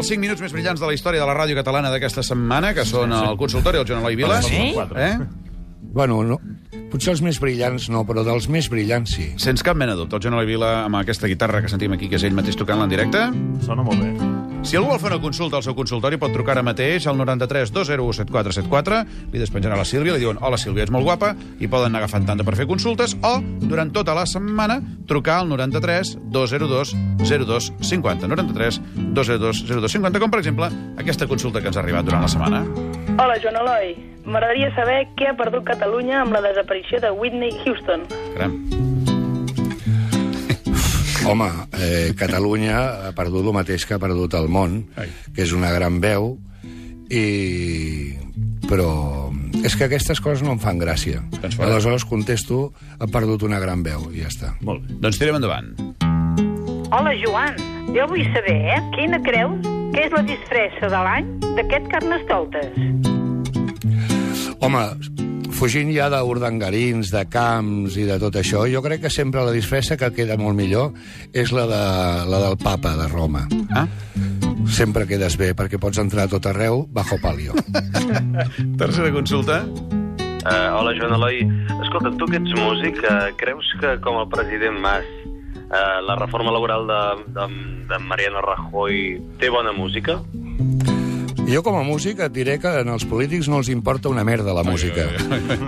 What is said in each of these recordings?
els 5 minuts més brillants de la història de la ràdio catalana d'aquesta setmana, que són el consultori del Joan Eloi Vila. Sí? Eh? Bueno, no, potser els més brillants no, però dels més brillants sí. Sense cap mena de dubte, el Joan Eloi Vila, amb aquesta guitarra que sentim aquí, que és ell mateix tocant-la en directe. Sona molt bé. Si algú vol fer una consulta al seu consultori, pot trucar ara mateix al 93 201 7474, li despenjarà la Sílvia, li diuen hola Sílvia, ets molt guapa, i poden anar agafant tanta per fer consultes, o, durant tota la setmana, trucar al 93 202 02 50. 93 202 02 50, com per exemple aquesta consulta que ens ha arribat durant la setmana. Hola, Joan Eloi. M'agradaria saber què ha perdut Catalunya amb la desaparició de Whitney Houston. Caram. Home, eh, Catalunya ha perdut el mateix que ha perdut el món, Ai. que és una gran veu, i... però és que aquestes coses no em fan gràcia. Doncs fora. Aleshores contesto, ha perdut una gran veu, i ja està. Molt bé. Doncs tirem endavant. Hola, Joan. Jo vull saber, eh, quina creus que és la disfressa de l'any d'aquest Carnestoltes? Home, fugint ja d'urdangarins, de camps i de tot això, jo crec que sempre la disfressa que queda molt millor és la, de, la del papa de Roma. Ah? Sempre quedes bé, perquè pots entrar a tot arreu bajo palio. Tercera consulta. Uh, hola, Joan Eloi. Escolta, tu que ets músic, uh, creus que com el president Mas uh, la reforma laboral de, de, de Mariano Rajoy té bona música? Jo, com a músic, et diré que als polítics no els importa una merda la música.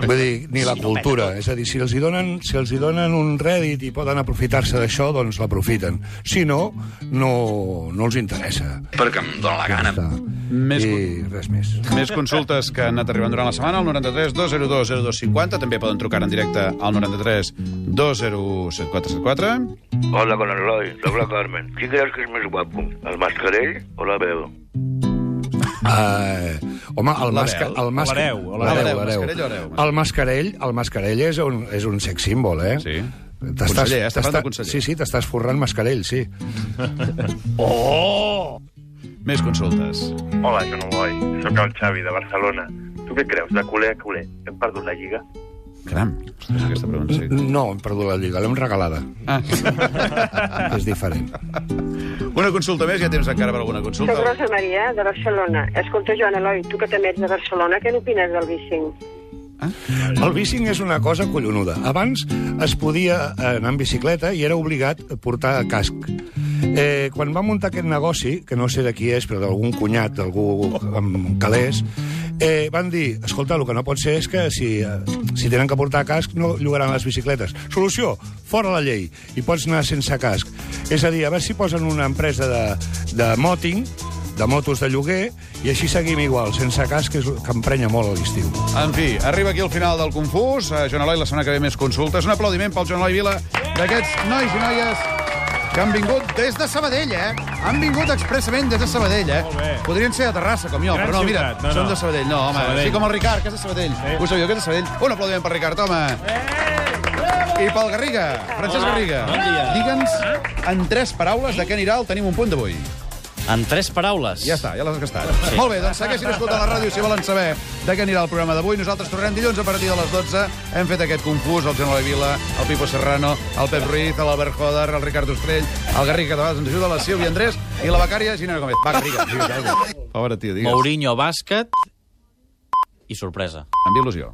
Vull dir, ni la cultura. És a dir, si els hi donen, si els hi donen un rèdit i poden aprofitar-se d'això, doncs l'aprofiten. Si no, no, no els interessa. perquè em dóna la gana. Ja. Més I res més. Més consultes que han anat arribant durant la setmana al 93 202 0250. També poden trucar en directe al 93 201 7474. Hola, con Eloy. Soc la Carmen. Qui creus que és més guapo? El mascarell o la veu? Uh, home, el, masca, el masca... L'hereu, L'hereu, l'hereu. Mascarell? El mascarell, el mascarell és un, és un sex símbol, eh? Sí. T'estàs- Conseller, eh? Està parlant conseller. Sí, sí, t'estàs forrant mascarell, sí. Més consultes. Hola, Joan Eloi. Soc el Xavi, de Barcelona. Tu què creus? De culer a culer. Hem perdut la Lliga? Caram, ostres, aquesta pregunta sí. No, hem perdut la lliga, l'hem regalada. Ah. És diferent. Una consulta més, hi ha temps encara per alguna consulta. Soc Rosa Maria, de Barcelona. Escolta, Joan Eloi, tu que també ets de Barcelona, què n'opines del bicing? El bicing és una cosa collonuda. Abans es podia anar en bicicleta i era obligat a portar casc. Eh, quan va muntar aquest negoci, que no sé de qui és, però d'algun cunyat, d'algú amb calés, eh, van dir, escolta, el que no pot ser és que si, eh, si tenen que portar casc no llogaran les bicicletes. Solució, fora la llei, i pots anar sense casc. És a dir, a veure si posen una empresa de, de moting, de motos de lloguer, i així seguim igual, sense casc, que, és, que emprenya molt a l'estiu. En fi, arriba aquí el final del Confús. Uh, Joan Eloi, la setmana que ve més consultes. Un aplaudiment pel Joan Eloi Vila, d'aquests nois i noies que han vingut des de Sabadell, eh? Han vingut expressament des de Sabadell, eh? Podrien ser a Terrassa, com jo, Gran però no, mira, ciutat. No, són no. de Sabadell. No, home, Sabadell. sí com el Ricard, que és de Sabadell. Sí. Ho sabíeu, que és de Sabadell? Un aplaudiment per Ricard, home. I pel Garriga, Francesc Garriga. bon dia. Digue'ns en tres paraules de què anirà el Tenim un punt d'avui. En tres paraules. Ja està, ja l'has gastat. Sí. Molt bé, doncs segueixin escoltant la ràdio si volen saber de què anirà el programa d'avui. Nosaltres tornarem dilluns a partir de les 12. Hem fet aquest confús, el Eloi Vila, el Pipo Serrano, el Pep Ruiz, l'Albert Joder, el Ricard Ostrell, el Garriga, que de vegades ens ajuda, la Sílvia Andrés i la becària Ginera Gómez. Va, Garriga, digues alguna cosa. Pobre tio, digues. Mourinho, bàsquet i sorpresa. Amb il·lusió.